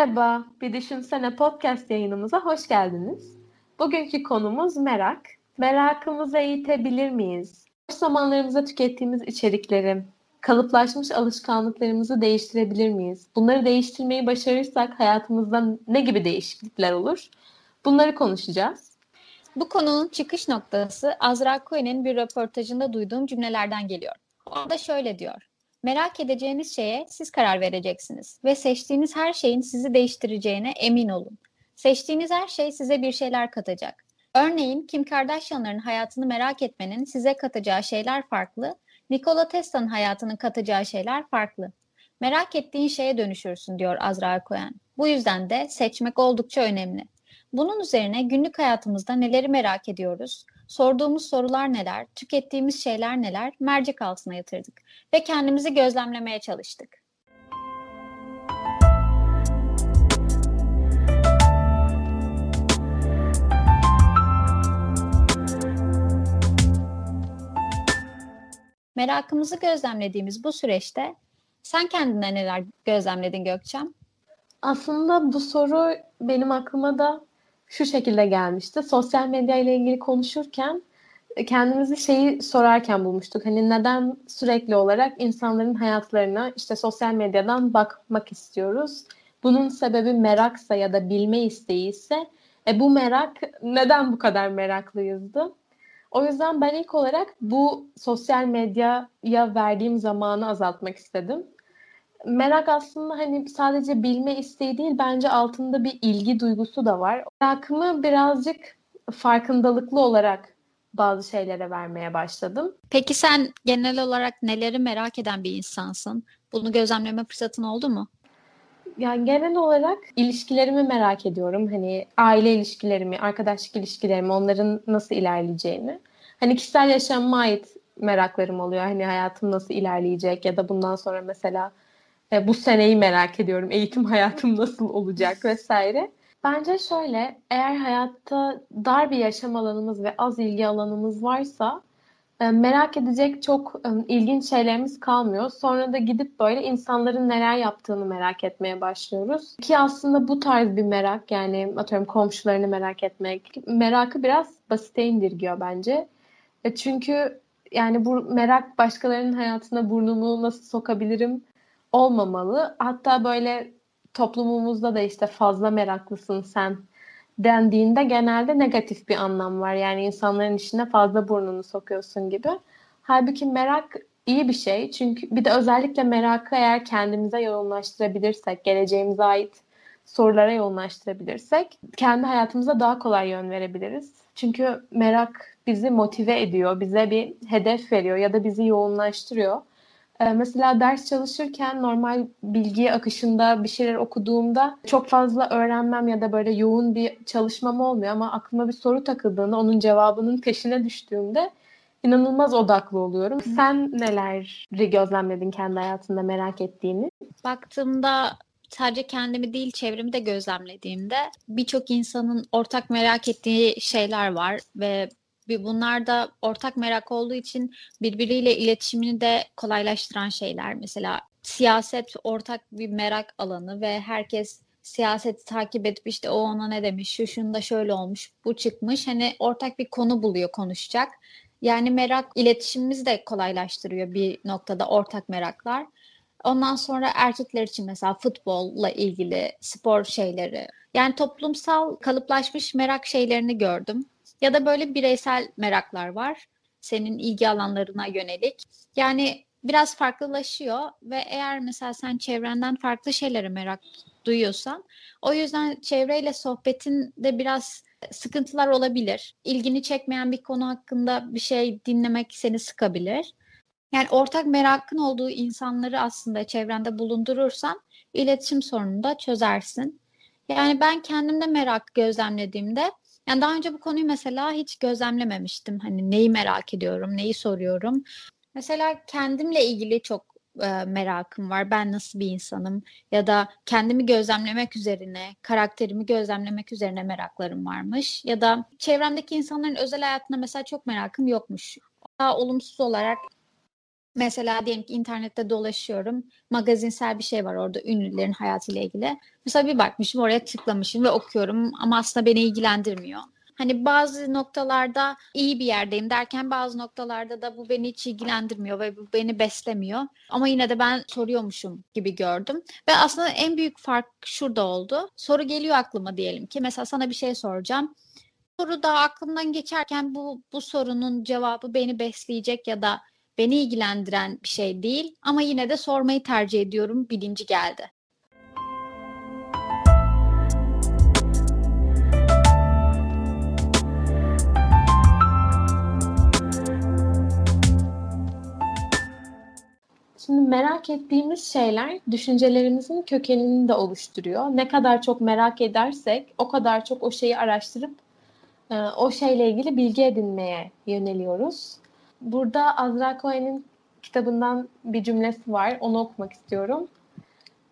Merhaba, Bir Düşünsene podcast yayınımıza hoş geldiniz. Bugünkü konumuz merak. Merakımızı eğitebilir miyiz? Boş zamanlarımızda tükettiğimiz içerikleri, kalıplaşmış alışkanlıklarımızı değiştirebilir miyiz? Bunları değiştirmeyi başarırsak hayatımızda ne gibi değişiklikler olur? Bunları konuşacağız. Bu konunun çıkış noktası Azra Cohen'in bir röportajında duyduğum cümlelerden geliyor. Orada şöyle diyor. Merak edeceğiniz şeye siz karar vereceksiniz ve seçtiğiniz her şeyin sizi değiştireceğine emin olun. Seçtiğiniz her şey size bir şeyler katacak. Örneğin Kim Kardashian'ların hayatını merak etmenin size katacağı şeyler farklı, Nikola Tesla'nın hayatının katacağı şeyler farklı. Merak ettiğin şeye dönüşürsün diyor Azra Cohen. Bu yüzden de seçmek oldukça önemli. Bunun üzerine günlük hayatımızda neleri merak ediyoruz, sorduğumuz sorular neler, tükettiğimiz şeyler neler mercek altına yatırdık ve kendimizi gözlemlemeye çalıştık. Merakımızı gözlemlediğimiz bu süreçte sen kendine neler gözlemledin Gökçem? Aslında bu soru benim aklıma da şu şekilde gelmişti. Sosyal medya ile ilgili konuşurken e, kendimizi şeyi sorarken bulmuştuk. Hani neden sürekli olarak insanların hayatlarına işte sosyal medyadan bakmak istiyoruz? Bunun sebebi meraksa ya da bilme isteği ise e, bu merak neden bu kadar meraklıyızdı? O yüzden ben ilk olarak bu sosyal medyaya verdiğim zamanı azaltmak istedim merak aslında hani sadece bilme isteği değil bence altında bir ilgi duygusu da var. Merakımı birazcık farkındalıklı olarak bazı şeylere vermeye başladım. Peki sen genel olarak neleri merak eden bir insansın? Bunu gözlemleme fırsatın oldu mu? Yani genel olarak ilişkilerimi merak ediyorum. Hani aile ilişkilerimi, arkadaşlık ilişkilerimi, onların nasıl ilerleyeceğini. Hani kişisel yaşamıma ait meraklarım oluyor. Hani hayatım nasıl ilerleyecek ya da bundan sonra mesela e, bu seneyi merak ediyorum. Eğitim hayatım nasıl olacak vesaire. Bence şöyle, eğer hayatta dar bir yaşam alanımız ve az ilgi alanımız varsa e, merak edecek çok e, ilginç şeylerimiz kalmıyor. Sonra da gidip böyle insanların neler yaptığını merak etmeye başlıyoruz. Ki aslında bu tarz bir merak yani atıyorum komşularını merak etmek merakı biraz basite indirgiyor bence. E, çünkü yani bu merak başkalarının hayatına burnumu nasıl sokabilirim olmamalı. Hatta böyle toplumumuzda da işte fazla meraklısın sen dendiğinde genelde negatif bir anlam var. Yani insanların işine fazla burnunu sokuyorsun gibi. Halbuki merak iyi bir şey. Çünkü bir de özellikle merakı eğer kendimize yoğunlaştırabilirsek, geleceğimize ait sorulara yoğunlaştırabilirsek kendi hayatımıza daha kolay yön verebiliriz. Çünkü merak bizi motive ediyor, bize bir hedef veriyor ya da bizi yoğunlaştırıyor. Ee, mesela ders çalışırken normal bilgi akışında bir şeyler okuduğumda çok fazla öğrenmem ya da böyle yoğun bir çalışmam olmuyor ama aklıma bir soru takıldığında onun cevabının peşine düştüğümde inanılmaz odaklı oluyorum. Sen neleri gözlemledin kendi hayatında merak ettiğini? Baktığımda sadece kendimi değil çevremi de gözlemlediğimde birçok insanın ortak merak ettiği şeyler var ve bunlar da ortak merak olduğu için birbiriyle iletişimini de kolaylaştıran şeyler. Mesela siyaset ortak bir merak alanı ve herkes siyaseti takip edip işte o ona ne demiş, şu şunda şöyle olmuş, bu çıkmış. Hani ortak bir konu buluyor konuşacak. Yani merak iletişimimizi de kolaylaştırıyor bir noktada ortak meraklar. Ondan sonra erkekler için mesela futbolla ilgili spor şeyleri. Yani toplumsal kalıplaşmış merak şeylerini gördüm. Ya da böyle bireysel meraklar var senin ilgi alanlarına yönelik. Yani biraz farklılaşıyor ve eğer mesela sen çevrenden farklı şeylere merak duyuyorsan o yüzden çevreyle sohbetin de biraz sıkıntılar olabilir. İlgini çekmeyen bir konu hakkında bir şey dinlemek seni sıkabilir. Yani ortak merakın olduğu insanları aslında çevrende bulundurursan iletişim sorununu da çözersin. Yani ben kendimde merak gözlemlediğimde yani daha önce bu konuyu mesela hiç gözlemlememiştim. Hani neyi merak ediyorum, neyi soruyorum. Mesela kendimle ilgili çok e, merakım var. Ben nasıl bir insanım ya da kendimi gözlemlemek üzerine, karakterimi gözlemlemek üzerine meraklarım varmış ya da çevremdeki insanların özel hayatına mesela çok merakım yokmuş. Daha olumsuz olarak Mesela diyelim ki internette dolaşıyorum. Magazinsel bir şey var orada ünlülerin hayatıyla ilgili. Mesela bir bakmışım oraya tıklamışım ve okuyorum ama aslında beni ilgilendirmiyor. Hani bazı noktalarda iyi bir yerdeyim derken bazı noktalarda da bu beni hiç ilgilendirmiyor ve bu beni beslemiyor. Ama yine de ben soruyormuşum gibi gördüm. Ve aslında en büyük fark şurada oldu. Soru geliyor aklıma diyelim ki mesela sana bir şey soracağım. Soru da aklımdan geçerken bu bu sorunun cevabı beni besleyecek ya da beni ilgilendiren bir şey değil ama yine de sormayı tercih ediyorum bilinci geldi. Şimdi merak ettiğimiz şeyler düşüncelerimizin kökenini de oluşturuyor. Ne kadar çok merak edersek o kadar çok o şeyi araştırıp e, o şeyle ilgili bilgi edinmeye yöneliyoruz. Burada Azra Cohen'in kitabından bir cümlesi var. Onu okumak istiyorum.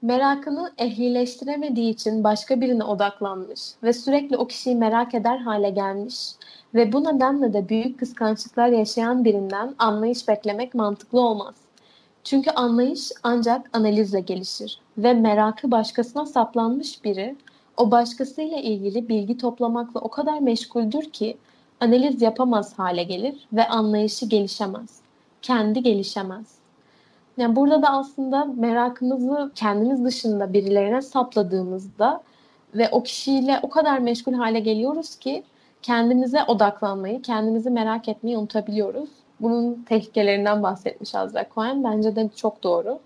Merakını ehlileştiremediği için başka birine odaklanmış ve sürekli o kişiyi merak eder hale gelmiş ve bu nedenle de büyük kıskançlıklar yaşayan birinden anlayış beklemek mantıklı olmaz. Çünkü anlayış ancak analizle gelişir ve merakı başkasına saplanmış biri o başkasıyla ilgili bilgi toplamakla o kadar meşguldür ki analiz yapamaz hale gelir ve anlayışı gelişemez. Kendi gelişemez. Yani burada da aslında merakımızı kendimiz dışında birilerine sapladığımızda ve o kişiyle o kadar meşgul hale geliyoruz ki kendimize odaklanmayı, kendimizi merak etmeyi unutabiliyoruz. Bunun tehlikelerinden bahsetmiş Azra Cohen. Bence de çok doğru.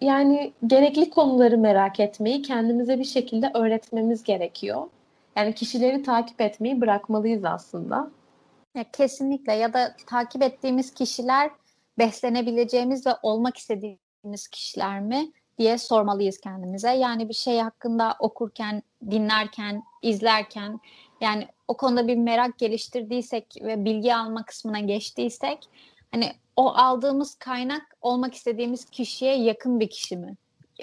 Yani gerekli konuları merak etmeyi kendimize bir şekilde öğretmemiz gerekiyor. Yani kişileri takip etmeyi bırakmalıyız aslında. Ya kesinlikle ya da takip ettiğimiz kişiler beslenebileceğimiz ve olmak istediğimiz kişiler mi diye sormalıyız kendimize. Yani bir şey hakkında okurken, dinlerken, izlerken yani o konuda bir merak geliştirdiysek ve bilgi alma kısmına geçtiysek hani o aldığımız kaynak olmak istediğimiz kişiye yakın bir kişi mi?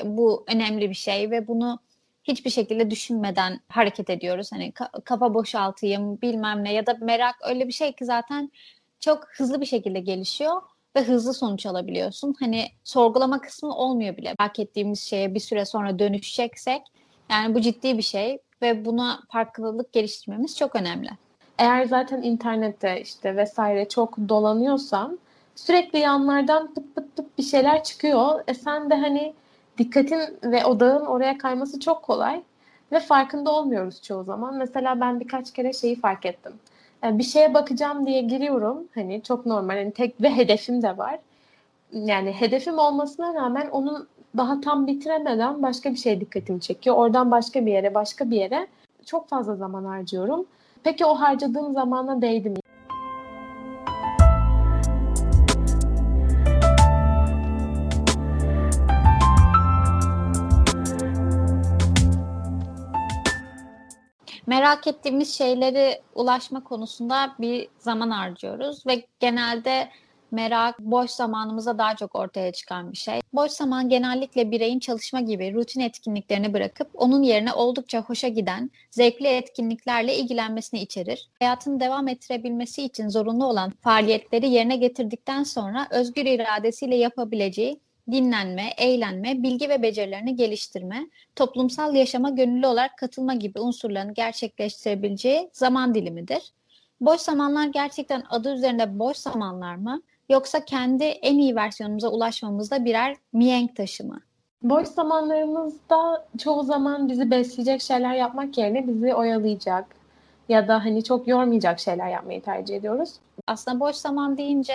Bu önemli bir şey ve bunu hiçbir şekilde düşünmeden hareket ediyoruz. Hani kafa boşaltayım bilmem ne ya da merak öyle bir şey ki zaten çok hızlı bir şekilde gelişiyor ve hızlı sonuç alabiliyorsun. Hani sorgulama kısmı olmuyor bile. Merak ettiğimiz şeye bir süre sonra dönüşeceksek yani bu ciddi bir şey ve buna farkındalık geliştirmemiz çok önemli. Eğer zaten internette işte vesaire çok dolanıyorsan sürekli yanlardan pıt pıt pıt bir şeyler çıkıyor. E sen de hani dikkatin ve odağın oraya kayması çok kolay ve farkında olmuyoruz çoğu zaman. Mesela ben birkaç kere şeyi fark ettim. Yani bir şeye bakacağım diye giriyorum. Hani çok normal. Hani tek bir hedefim de var. Yani hedefim olmasına rağmen onun daha tam bitiremeden başka bir şey dikkatimi çekiyor. Oradan başka bir yere, başka bir yere çok fazla zaman harcıyorum. Peki o harcadığım zamana değdi mi? Merak ettiğimiz şeyleri ulaşma konusunda bir zaman harcıyoruz ve genelde merak boş zamanımızda daha çok ortaya çıkan bir şey. Boş zaman genellikle bireyin çalışma gibi rutin etkinliklerini bırakıp onun yerine oldukça hoşa giden, zevkli etkinliklerle ilgilenmesini içerir. Hayatını devam ettirebilmesi için zorunlu olan faaliyetleri yerine getirdikten sonra özgür iradesiyle yapabileceği dinlenme, eğlenme, bilgi ve becerilerini geliştirme, toplumsal yaşama gönüllü olarak katılma gibi unsurlarını gerçekleştirebileceği zaman dilimidir. Boş zamanlar gerçekten adı üzerinde boş zamanlar mı? Yoksa kendi en iyi versiyonumuza ulaşmamızda birer mihenk taşı mı? Boş zamanlarımızda çoğu zaman bizi besleyecek şeyler yapmak yerine bizi oyalayacak ya da hani çok yormayacak şeyler yapmayı tercih ediyoruz. Aslında boş zaman deyince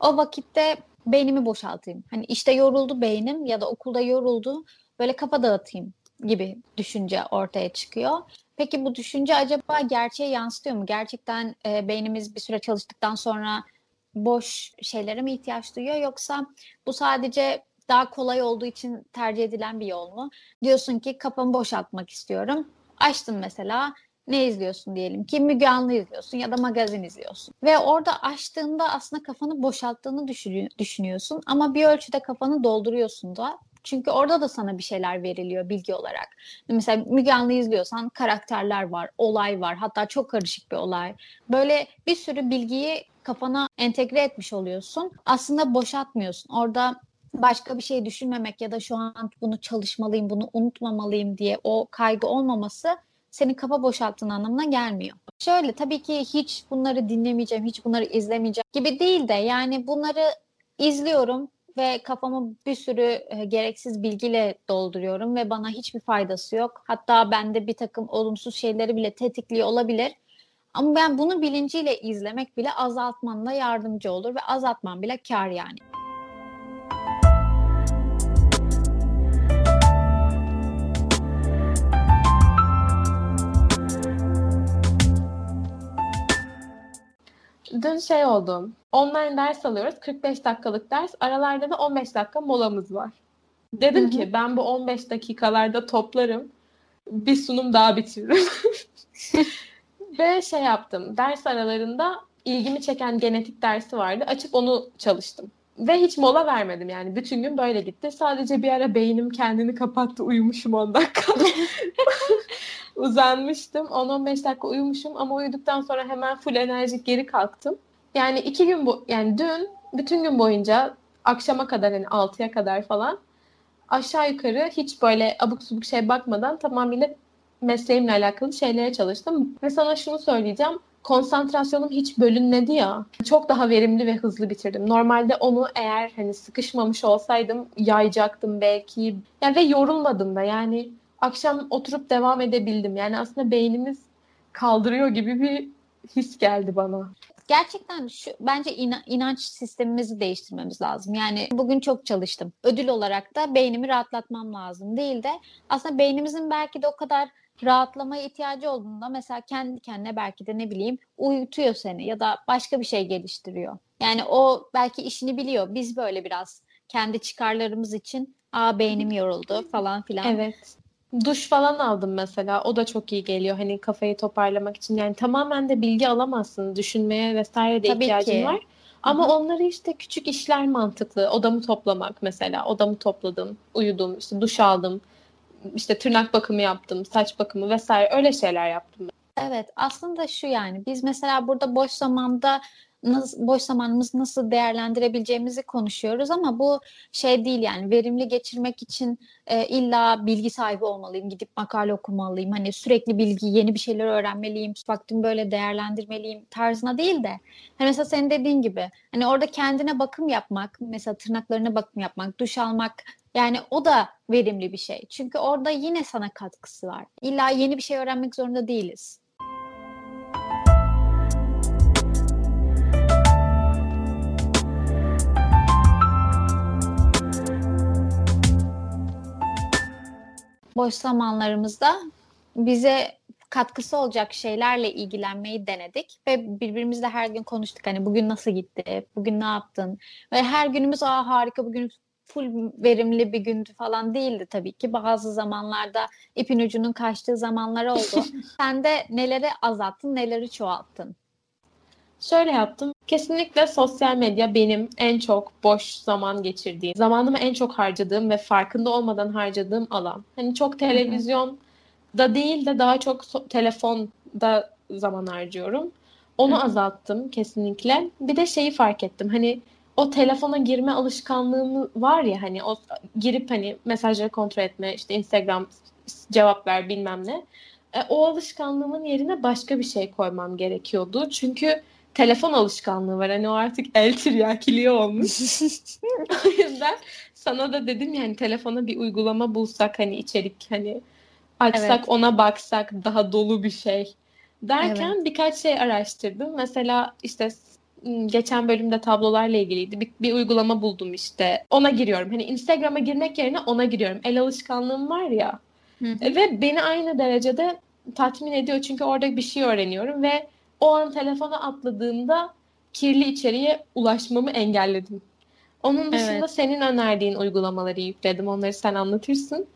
o vakitte beynimi boşaltayım. Hani işte yoruldu beynim ya da okulda yoruldu böyle kafa dağıtayım gibi düşünce ortaya çıkıyor. Peki bu düşünce acaba gerçeğe yansıtıyor mu? Gerçekten e, beynimiz bir süre çalıştıktan sonra boş şeylere mi ihtiyaç duyuyor yoksa bu sadece daha kolay olduğu için tercih edilen bir yol mu? Diyorsun ki kafamı boşaltmak istiyorum. Açtın mesela ne izliyorsun diyelim ki Müge Anlı izliyorsun ya da magazin izliyorsun. Ve orada açtığında aslında kafanı boşalttığını düşünüyorsun ama bir ölçüde kafanı dolduruyorsun da Çünkü orada da sana bir şeyler veriliyor bilgi olarak. Mesela Müge Anlı izliyorsan karakterler var, olay var. Hatta çok karışık bir olay. Böyle bir sürü bilgiyi kafana entegre etmiş oluyorsun. Aslında boşaltmıyorsun. Orada başka bir şey düşünmemek ya da şu an bunu çalışmalıyım, bunu unutmamalıyım diye o kaygı olmaması senin kafa boşalttığın anlamına gelmiyor. Şöyle tabii ki hiç bunları dinlemeyeceğim, hiç bunları izlemeyeceğim gibi değil de yani bunları izliyorum ve kafamı bir sürü e, gereksiz bilgiyle dolduruyorum ve bana hiçbir faydası yok. Hatta bende bir takım olumsuz şeyleri bile tetikliyor olabilir. Ama ben bunu bilinciyle izlemek bile azaltmanla yardımcı olur ve azaltman bile kar yani. Şey oldu. Online ders alıyoruz. 45 dakikalık ders. Aralarda da 15 dakika molamız var. Dedim Hı-hı. ki ben bu 15 dakikalarda toplarım. Bir sunum daha bitiririm. Ve şey yaptım. Ders aralarında ilgimi çeken genetik dersi vardı. Açıp onu çalıştım. Ve hiç mola vermedim yani. Bütün gün böyle gitti. Sadece bir ara beynim kendini kapattı. Uyumuşum 10 dakika. Uzanmıştım. 10-15 dakika uyumuşum ama uyuduktan sonra hemen full enerjik geri kalktım. Yani iki gün bu yani dün bütün gün boyunca akşama kadar hani 6'ya kadar falan aşağı yukarı hiç böyle abuk subuk şey bakmadan tamamıyla mesleğimle alakalı şeylere çalıştım. Ve sana şunu söyleyeceğim. Konsantrasyonum hiç bölünmedi ya. Çok daha verimli ve hızlı bitirdim. Normalde onu eğer hani sıkışmamış olsaydım yayacaktım belki. Yani ve yorulmadım da yani akşam oturup devam edebildim. Yani aslında beynimiz kaldırıyor gibi bir his geldi bana. Gerçekten şu bence ina, inanç sistemimizi değiştirmemiz lazım. Yani bugün çok çalıştım. Ödül olarak da beynimi rahatlatmam lazım değil de aslında beynimizin belki de o kadar rahatlamaya ihtiyacı olduğunda mesela kendi kendine belki de ne bileyim uyutuyor seni ya da başka bir şey geliştiriyor. Yani o belki işini biliyor. Biz böyle biraz kendi çıkarlarımız için aa beynim yoruldu falan filan. Evet. Duş falan aldım mesela. O da çok iyi geliyor. Hani kafayı toparlamak için. Yani tamamen de bilgi alamazsın. Düşünmeye vesaire de Tabii ihtiyacın ki. var. Ama Hı-hı. onları işte küçük işler mantıklı. Odamı toplamak mesela. Odamı topladım, uyudum, işte duş aldım, işte tırnak bakımı yaptım, saç bakımı vesaire öyle şeyler yaptım. Evet aslında şu yani biz mesela burada boş zamanda nasıl, boş zamanımızı nasıl değerlendirebileceğimizi konuşuyoruz ama bu şey değil yani verimli geçirmek için e, illa bilgi sahibi olmalıyım, gidip makale okumalıyım, hani sürekli bilgi, yeni bir şeyler öğrenmeliyim, vaktimi böyle değerlendirmeliyim tarzına değil de hani mesela senin dediğin gibi hani orada kendine bakım yapmak, mesela tırnaklarına bakım yapmak, duş almak yani o da verimli bir şey. Çünkü orada yine sana katkısı var. İlla yeni bir şey öğrenmek zorunda değiliz. Boş zamanlarımızda bize katkısı olacak şeylerle ilgilenmeyi denedik ve birbirimizle her gün konuştuk. Hani bugün nasıl gitti, bugün ne yaptın ve her günümüz aa harika bugün full verimli bir gündü falan değildi tabii ki. Bazı zamanlarda ipin ucunun kaçtığı zamanlar oldu. Sen de neleri azalttın, neleri çoğalttın? Şöyle yaptım. Kesinlikle sosyal medya benim en çok boş zaman geçirdiğim, zamanımı en çok harcadığım ve farkında olmadan harcadığım alan. Hani çok televizyon da değil de daha çok so- telefonda zaman harcıyorum. Onu Hı-hı. azalttım kesinlikle. Bir de şeyi fark ettim. Hani o telefona girme alışkanlığım var ya hani o girip hani mesajları kontrol etme, işte Instagram cevap ver bilmem ne. E, o alışkanlığımın yerine başka bir şey koymam gerekiyordu. Çünkü telefon alışkanlığı var. Hani o artık el tiryakiliği olmuş. o yüzden sana da dedim yani telefona bir uygulama bulsak hani içerik hani açsak evet. ona baksak daha dolu bir şey derken evet. birkaç şey araştırdım. Mesela işte geçen bölümde tablolarla ilgiliydi. Bir, bir uygulama buldum işte. Ona giriyorum. Hani Instagram'a girmek yerine ona giriyorum. El alışkanlığım var ya. Hı. Ve beni aynı derecede tatmin ediyor. Çünkü orada bir şey öğreniyorum ve o an telefona atladığımda kirli içeriğe ulaşmamı engelledim. Onun dışında evet. senin önerdiğin uygulamaları yükledim. Onları sen anlatırsın.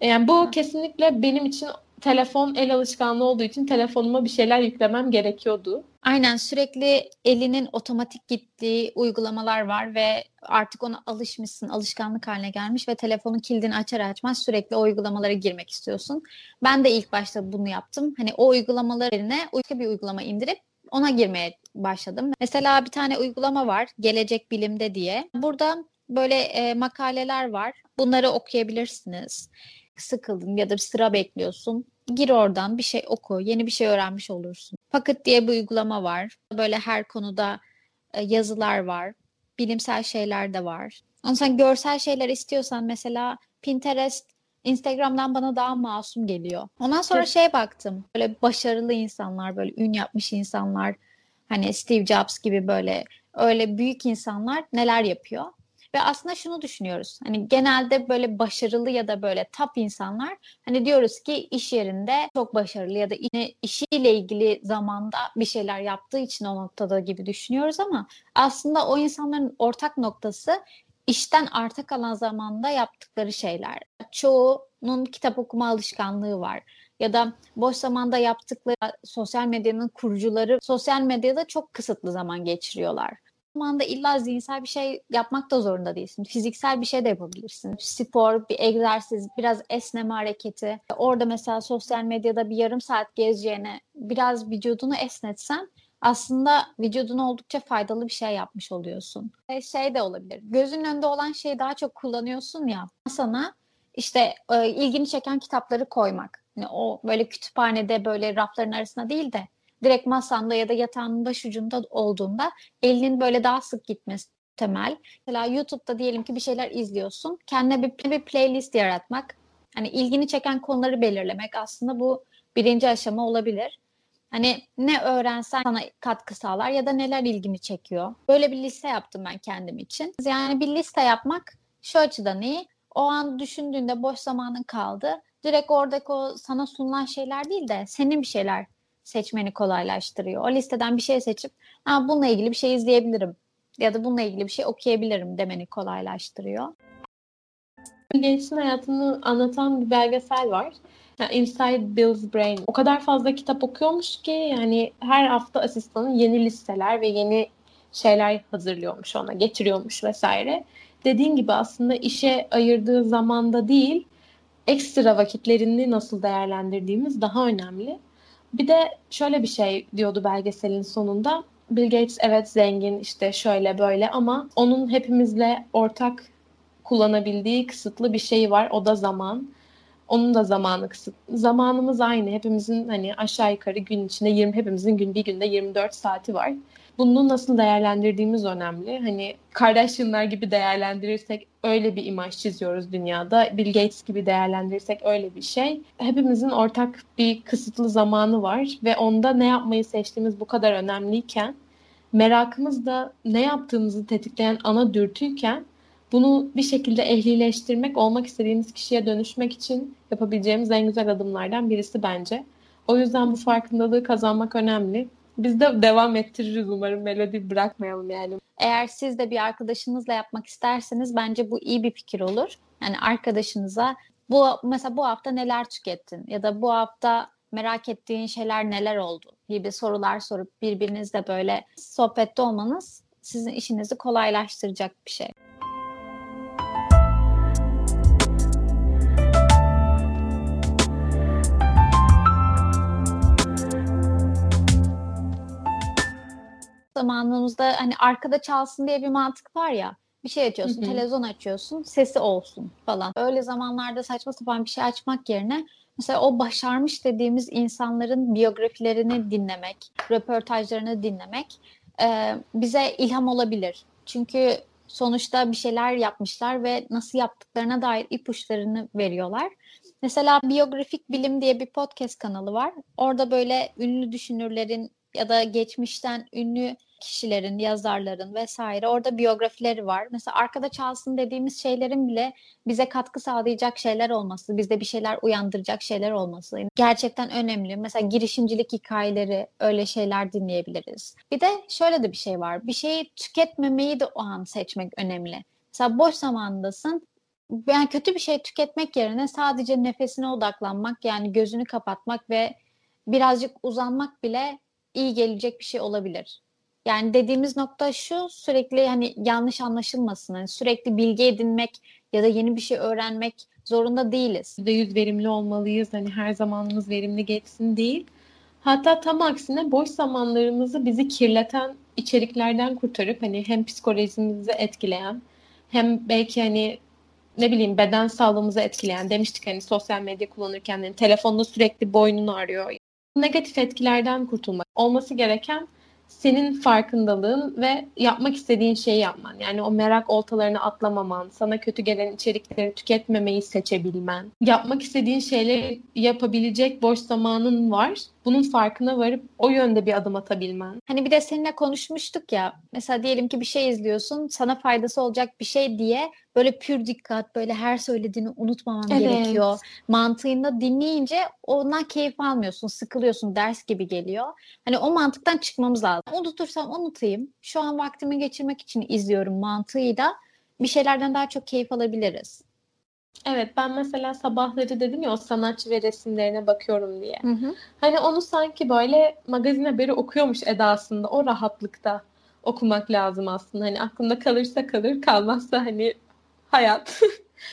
Yani bu kesinlikle benim için telefon el alışkanlığı olduğu için telefonuma bir şeyler yüklemem gerekiyordu. Aynen sürekli elinin otomatik gittiği uygulamalar var ve artık ona alışmışsın, alışkanlık haline gelmiş ve telefonun kilidini açar açmaz sürekli o uygulamalara girmek istiyorsun. Ben de ilk başta bunu yaptım. Hani o uygulamalar yerine başka bir uygulama indirip ona girmeye başladım. Mesela bir tane uygulama var, Gelecek Bilim'de diye. Burada böyle e, makaleler var. Bunları okuyabilirsiniz. Sıkıldın ya da bir sıra bekliyorsun. Gir oradan bir şey oku, yeni bir şey öğrenmiş olursun. Pocket diye bir uygulama var. Böyle her konuda e, yazılar var. Bilimsel şeyler de var. Ondan sonra görsel şeyler istiyorsan mesela Pinterest, Instagram'dan bana daha masum geliyor. Ondan sonra şey baktım. Böyle başarılı insanlar, böyle ün yapmış insanlar, hani Steve Jobs gibi böyle öyle büyük insanlar neler yapıyor? Ve aslında şunu düşünüyoruz. Hani genelde böyle başarılı ya da böyle top insanlar hani diyoruz ki iş yerinde çok başarılı ya da işiyle ilgili zamanda bir şeyler yaptığı için o noktada gibi düşünüyoruz ama aslında o insanların ortak noktası işten arta kalan zamanda yaptıkları şeyler. Çoğunun kitap okuma alışkanlığı var ya da boş zamanda yaptıkları sosyal medyanın kurucuları sosyal medyada çok kısıtlı zaman geçiriyorlar zamanda illa zihinsel bir şey yapmak da zorunda değilsin. Fiziksel bir şey de yapabilirsin. Spor, bir egzersiz, biraz esneme hareketi. Orada mesela sosyal medyada bir yarım saat gezeceğine biraz vücudunu esnetsen aslında vücuduna oldukça faydalı bir şey yapmış oluyorsun. E şey de olabilir. Gözün önünde olan şeyi daha çok kullanıyorsun ya. Sana işte e, ilgini çeken kitapları koymak. Yani o böyle kütüphanede böyle rafların arasında değil de direkt masanda ya da yatağının başucunda olduğunda elinin böyle daha sık gitmesi temel. Mesela YouTube'da diyelim ki bir şeyler izliyorsun. Kendine bir, bir playlist yaratmak. Hani ilgini çeken konuları belirlemek aslında bu birinci aşama olabilir. Hani ne öğrensen sana katkı sağlar ya da neler ilgini çekiyor. Böyle bir liste yaptım ben kendim için. Yani bir liste yapmak şu açıdan iyi. O an düşündüğünde boş zamanın kaldı. Direkt oradaki o sana sunulan şeyler değil de senin bir şeyler seçmeni kolaylaştırıyor. O listeden bir şey seçip ha, bununla ilgili bir şey izleyebilirim ya da bununla ilgili bir şey okuyabilirim demeni kolaylaştırıyor. Gençin hayatını anlatan bir belgesel var. Inside Bill's Brain. O kadar fazla kitap okuyormuş ki yani her hafta asistanın yeni listeler ve yeni şeyler hazırlıyormuş ona, getiriyormuş vesaire. Dediğin gibi aslında işe ayırdığı zamanda değil, ekstra vakitlerini nasıl değerlendirdiğimiz daha önemli. Bir de şöyle bir şey diyordu belgeselin sonunda. Bill Gates evet zengin işte şöyle böyle ama onun hepimizle ortak kullanabildiği kısıtlı bir şey var. O da zaman. Onun da zamanı kısıt. Zamanımız aynı. Hepimizin hani aşağı yukarı gün içinde 20 hepimizin gün bir günde 24 saati var bunu nasıl değerlendirdiğimiz önemli. Hani Kardashianlar gibi değerlendirirsek öyle bir imaj çiziyoruz dünyada. Bill Gates gibi değerlendirirsek öyle bir şey. Hepimizin ortak bir kısıtlı zamanı var ve onda ne yapmayı seçtiğimiz bu kadar önemliyken merakımız da ne yaptığımızı tetikleyen ana dürtüyken bunu bir şekilde ehlileştirmek, olmak istediğimiz kişiye dönüşmek için yapabileceğimiz en güzel adımlardan birisi bence. O yüzden bu farkındalığı kazanmak önemli. Biz de devam ettiririz umarım melodi bırakmayalım yani. Eğer siz de bir arkadaşınızla yapmak isterseniz bence bu iyi bir fikir olur. Yani arkadaşınıza bu mesela bu hafta neler tükettin ya da bu hafta merak ettiğin şeyler neler oldu gibi sorular sorup birbirinizle böyle sohbette olmanız sizin işinizi kolaylaştıracak bir şey. Zamanımızda hani arkada çalsın diye bir mantık var ya. Bir şey açıyorsun, televizyon açıyorsun, sesi olsun falan. Öyle zamanlarda saçma sapan bir şey açmak yerine mesela o başarmış dediğimiz insanların biyografilerini dinlemek, röportajlarını dinlemek e, bize ilham olabilir. Çünkü sonuçta bir şeyler yapmışlar ve nasıl yaptıklarına dair ipuçlarını veriyorlar. Mesela Biyografik Bilim diye bir podcast kanalı var. Orada böyle ünlü düşünürlerin ya da geçmişten ünlü kişilerin, yazarların vesaire orada biyografileri var. Mesela arkada çalsın dediğimiz şeylerin bile bize katkı sağlayacak şeyler olması, bizde bir şeyler uyandıracak şeyler olması gerçekten önemli. Mesela girişimcilik hikayeleri öyle şeyler dinleyebiliriz. Bir de şöyle de bir şey var. Bir şeyi tüketmemeyi de o an seçmek önemli. Mesela boş zamandasın yani kötü bir şey tüketmek yerine sadece nefesine odaklanmak yani gözünü kapatmak ve birazcık uzanmak bile iyi gelecek bir şey olabilir. Yani dediğimiz nokta şu sürekli hani yanlış anlaşılmasın. Yani sürekli bilgi edinmek ya da yeni bir şey öğrenmek zorunda değiliz. %100 verimli olmalıyız. Hani her zamanımız verimli geçsin değil. Hatta tam aksine boş zamanlarımızı bizi kirleten içeriklerden kurtarıp hani hem psikolojimizi etkileyen hem belki hani ne bileyim beden sağlığımızı etkileyen demiştik hani sosyal medya kullanırken hani telefonda sürekli boynunu arıyor. Negatif etkilerden kurtulmak olması gereken senin farkındalığın ve yapmak istediğin şeyi yapman. Yani o merak oltalarını atlamaman, sana kötü gelen içerikleri tüketmemeyi seçebilmen. Yapmak istediğin şeyleri yapabilecek boş zamanın var. Bunun farkına varıp o yönde bir adım atabilmen. Hani bir de seninle konuşmuştuk ya. Mesela diyelim ki bir şey izliyorsun. Sana faydası olacak bir şey diye böyle pür dikkat böyle her söylediğini unutmaman evet. gerekiyor. Mantığında dinleyince ondan keyif almıyorsun, sıkılıyorsun, ders gibi geliyor. Hani o mantıktan çıkmamız lazım. Unutursam unutayım. Şu an vaktimi geçirmek için izliyorum mantığıyla bir şeylerden daha çok keyif alabiliriz. Evet ben mesela sabahları dedim ya o sanatçı ve resimlerine bakıyorum diye. Hı hı. Hani onu sanki böyle magazin haberi okuyormuş edasında o rahatlıkta okumak lazım aslında. Hani aklında kalırsa kalır kalmazsa hani hayat.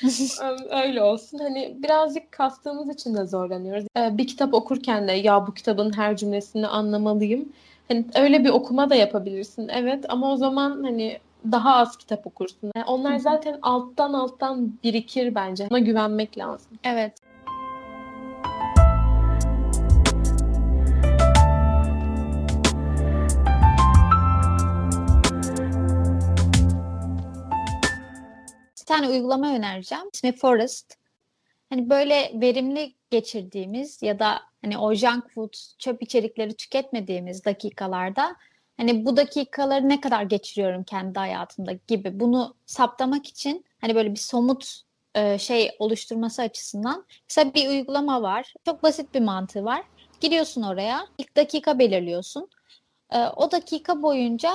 Öyle olsun. Hani birazcık kastığımız için de zorlanıyoruz. Ee, bir kitap okurken de ya bu kitabın her cümlesini anlamalıyım. Hani öyle bir okuma da yapabilirsin. Evet ama o zaman hani daha az kitap okursun. Yani onlar zaten alttan alttan birikir bence. Ona güvenmek lazım. Evet. tane uygulama önereceğim. İsmi Forest. Hani böyle verimli geçirdiğimiz ya da hani o junk food, çöp içerikleri tüketmediğimiz dakikalarda hani bu dakikaları ne kadar geçiriyorum kendi hayatımda gibi bunu saptamak için hani böyle bir somut e, şey oluşturması açısından mesela bir uygulama var. Çok basit bir mantığı var. Giriyorsun oraya, ilk dakika belirliyorsun. E, o dakika boyunca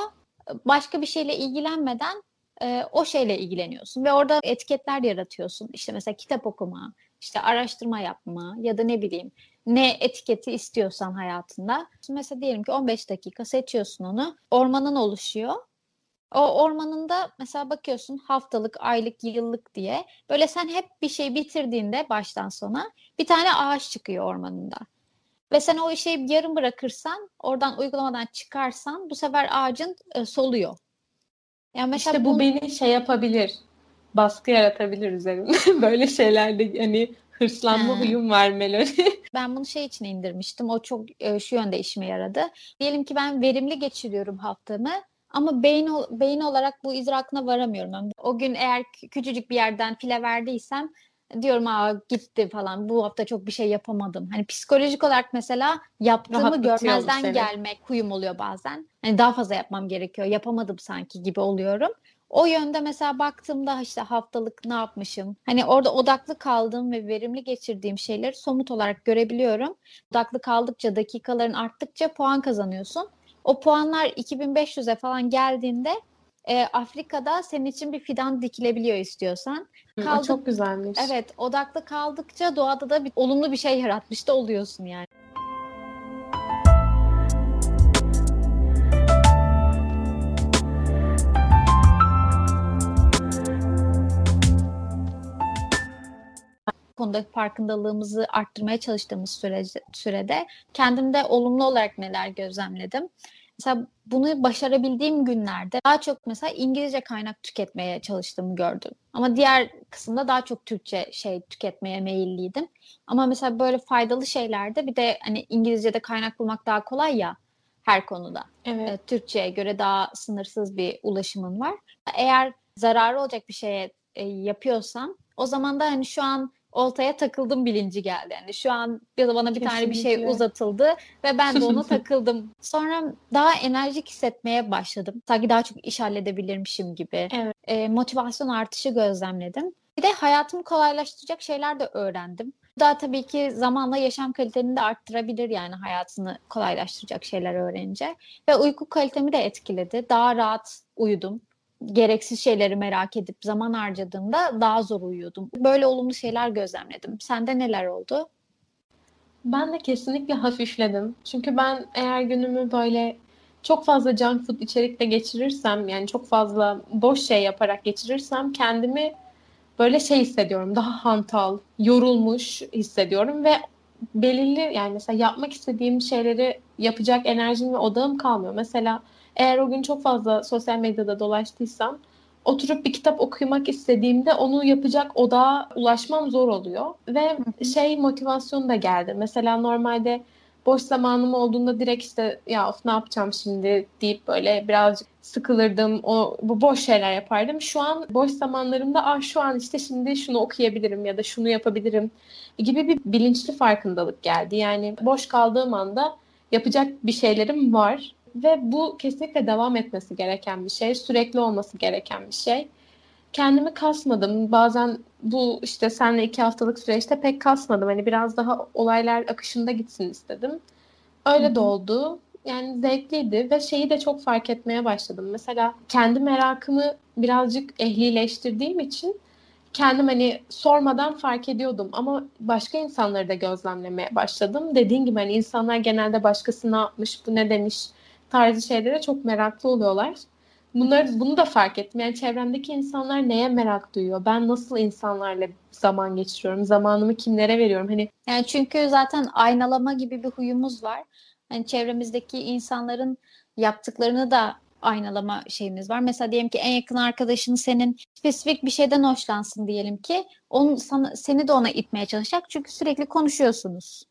başka bir şeyle ilgilenmeden e, o şeyle ilgileniyorsun ve orada etiketler yaratıyorsun. İşte mesela kitap okuma, işte araştırma yapma ya da ne bileyim ne etiketi istiyorsan hayatında. Mesela diyelim ki 15 dakika seçiyorsun onu. Ormanın oluşuyor. O ormanında mesela bakıyorsun haftalık, aylık, yıllık diye. Böyle sen hep bir şey bitirdiğinde baştan sona bir tane ağaç çıkıyor ormanında. Ve sen o işi yarım bırakırsan, oradan uygulamadan çıkarsan bu sefer ağacın e, soluyor. Ya mesela işte bu, bu beni şey yapabilir. Baskı yaratabilir üzerimde. Böyle şeylerde hani hırslanma huyum var Melody. Ben bunu şey için indirmiştim. O çok e, şu yönde işime yaradı. Diyelim ki ben verimli geçiriyorum haftamı ama beyin beyin olarak bu idrakına varamıyorum. Yani o gün eğer küçücük bir yerden file verdiysem diyorum aa gitti falan bu hafta çok bir şey yapamadım. Hani psikolojik olarak mesela yaptığımı görmezden gelmek huyum oluyor bazen. Hani daha fazla yapmam gerekiyor yapamadım sanki gibi oluyorum. O yönde mesela baktığımda işte haftalık ne yapmışım? Hani orada odaklı kaldığım ve verimli geçirdiğim şeyleri somut olarak görebiliyorum. Odaklı kaldıkça, dakikaların arttıkça puan kazanıyorsun. O puanlar 2500'e falan geldiğinde e, Afrika'da senin için bir fidan dikilebiliyor istiyorsan. Kaldık, çok güzelmiş. Evet, odaklı kaldıkça doğada da bir olumlu bir şey yaratmış da oluyorsun yani. konuda farkındalığımızı arttırmaya çalıştığımız sürece, sürede kendimde olumlu olarak neler gözlemledim. Mesela bunu başarabildiğim günlerde daha çok mesela İngilizce kaynak tüketmeye çalıştığımı gördüm. Ama diğer kısımda daha çok Türkçe şey tüketmeye meyilliydim. Ama mesela böyle faydalı şeylerde bir de hani İngilizce'de kaynak bulmak daha kolay ya her konuda. Evet. E, Türkçe'ye göre daha sınırsız bir ulaşımın var. Eğer zararı olacak bir şeye e, yapıyorsam o zaman da hani şu an oltaya takıldım bilinci geldi. Yani şu an ya da bana bir Kesinlikle. tane bir şey uzatıldı ve ben de ona takıldım. Sonra daha enerjik hissetmeye başladım. Sanki daha çok iş halledebilirmişim gibi. Evet. E, motivasyon artışı gözlemledim. Bir de hayatımı kolaylaştıracak şeyler de öğrendim. Bu da tabii ki zamanla yaşam kaliteni de arttırabilir yani hayatını kolaylaştıracak şeyler öğrenince. Ve uyku kalitemi de etkiledi. Daha rahat uyudum gereksiz şeyleri merak edip zaman harcadığımda daha zor uyuyordum. Böyle olumlu şeyler gözlemledim. Sende neler oldu? Ben de kesinlikle hafifledim. Çünkü ben eğer günümü böyle çok fazla junk food içerikle geçirirsem yani çok fazla boş şey yaparak geçirirsem kendimi böyle şey hissediyorum. Daha hantal, yorulmuş hissediyorum ve belirli yani mesela yapmak istediğim şeyleri yapacak enerjim ve odağım kalmıyor. Mesela eğer o gün çok fazla sosyal medyada dolaştıysam oturup bir kitap okumak istediğimde onu yapacak odağa ulaşmam zor oluyor. Ve şey motivasyon da geldi. Mesela normalde boş zamanım olduğunda direkt işte ya of ne yapacağım şimdi deyip böyle birazcık sıkılırdım. O bu boş şeyler yapardım. Şu an boş zamanlarımda ah şu an işte şimdi şunu okuyabilirim ya da şunu yapabilirim gibi bir bilinçli farkındalık geldi. Yani boş kaldığım anda yapacak bir şeylerim var ve bu kesinlikle devam etmesi gereken bir şey, sürekli olması gereken bir şey. Kendimi kasmadım. Bazen bu işte senle iki haftalık süreçte pek kasmadım. Hani biraz daha olaylar akışında gitsin istedim. Öyle Hı-hı. de oldu. Yani zevkliydi ve şeyi de çok fark etmeye başladım. Mesela kendi merakımı birazcık ehlileştirdiğim için kendim hani sormadan fark ediyordum ama başka insanları da gözlemlemeye başladım. Dediğim gibi hani insanlar genelde başkası ne yapmış, bu ne demiş tarzı şeylere çok meraklı oluyorlar. Bunları, bunu da fark ettim. Yani çevremdeki insanlar neye merak duyuyor? Ben nasıl insanlarla zaman geçiriyorum? Zamanımı kimlere veriyorum? Hani yani çünkü zaten aynalama gibi bir huyumuz var. Hani çevremizdeki insanların yaptıklarını da aynalama şeyimiz var. Mesela diyelim ki en yakın arkadaşın senin spesifik bir şeyden hoşlansın diyelim ki. Onun sana, seni de ona itmeye çalışacak. Çünkü sürekli konuşuyorsunuz.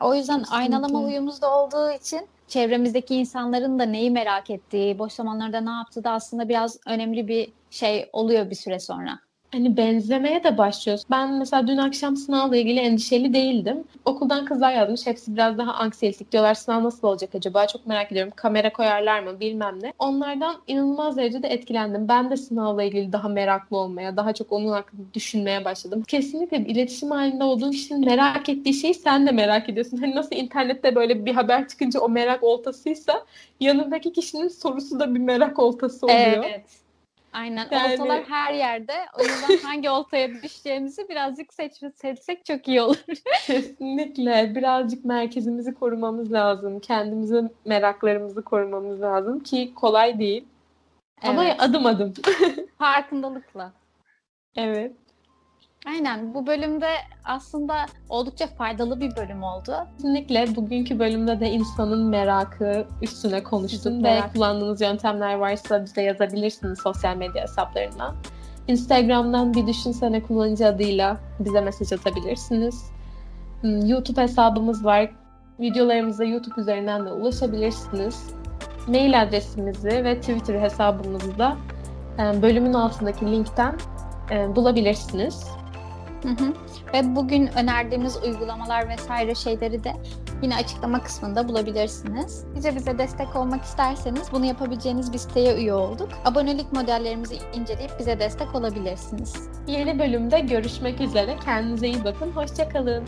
O yüzden Kesinlikle. aynalama huyumuz da olduğu için çevremizdeki insanların da neyi merak ettiği, boş zamanlarda ne yaptığı da aslında biraz önemli bir şey oluyor bir süre sonra hani benzemeye de başlıyoruz. Ben mesela dün akşam sınavla ilgili endişeli değildim. Okuldan kızlar yazmış. Hepsi biraz daha anksiyetik diyorlar. Sınav nasıl olacak acaba? Çok merak ediyorum. Kamera koyarlar mı bilmem ne. Onlardan inanılmaz derecede etkilendim. Ben de sınavla ilgili daha meraklı olmaya, daha çok onun hakkında düşünmeye başladım. Kesinlikle iletişim halinde olduğun kişinin merak ettiği şeyi sen de merak ediyorsun. Hani nasıl internette böyle bir haber çıkınca o merak oltasıysa yanındaki kişinin sorusu da bir merak oltası oluyor. Evet. Aynen. Yani... Oltalar her yerde. O yüzden hangi oltaya düşeceğimizi birazcık seç seçsek çok iyi olur. Kesinlikle. Birazcık merkezimizi korumamız lazım. Kendimizi, meraklarımızı korumamız lazım ki kolay değil. Evet. Ama adım adım. Farkındalıkla. Evet. Aynen bu bölümde aslında oldukça faydalı bir bölüm oldu. Kesinlikle bugünkü bölümde de insanın merakı üstüne konuştuk ve kullandığınız yöntemler varsa bize yazabilirsiniz sosyal medya hesaplarından. Instagram'dan bir düşünsene kullanıcı adıyla bize mesaj atabilirsiniz. Hmm, YouTube hesabımız var. Videolarımıza YouTube üzerinden de ulaşabilirsiniz. Mail adresimizi ve Twitter hesabımızı da bölümün altındaki linkten bulabilirsiniz. Hı hı. Ve bugün önerdiğimiz uygulamalar vesaire şeyleri de yine açıklama kısmında bulabilirsiniz. Bize bize destek olmak isterseniz bunu yapabileceğiniz bir siteye üye olduk. Abonelik modellerimizi inceleyip bize destek olabilirsiniz. Yeni bölümde görüşmek üzere. Kendinize iyi bakın. Hoşçakalın.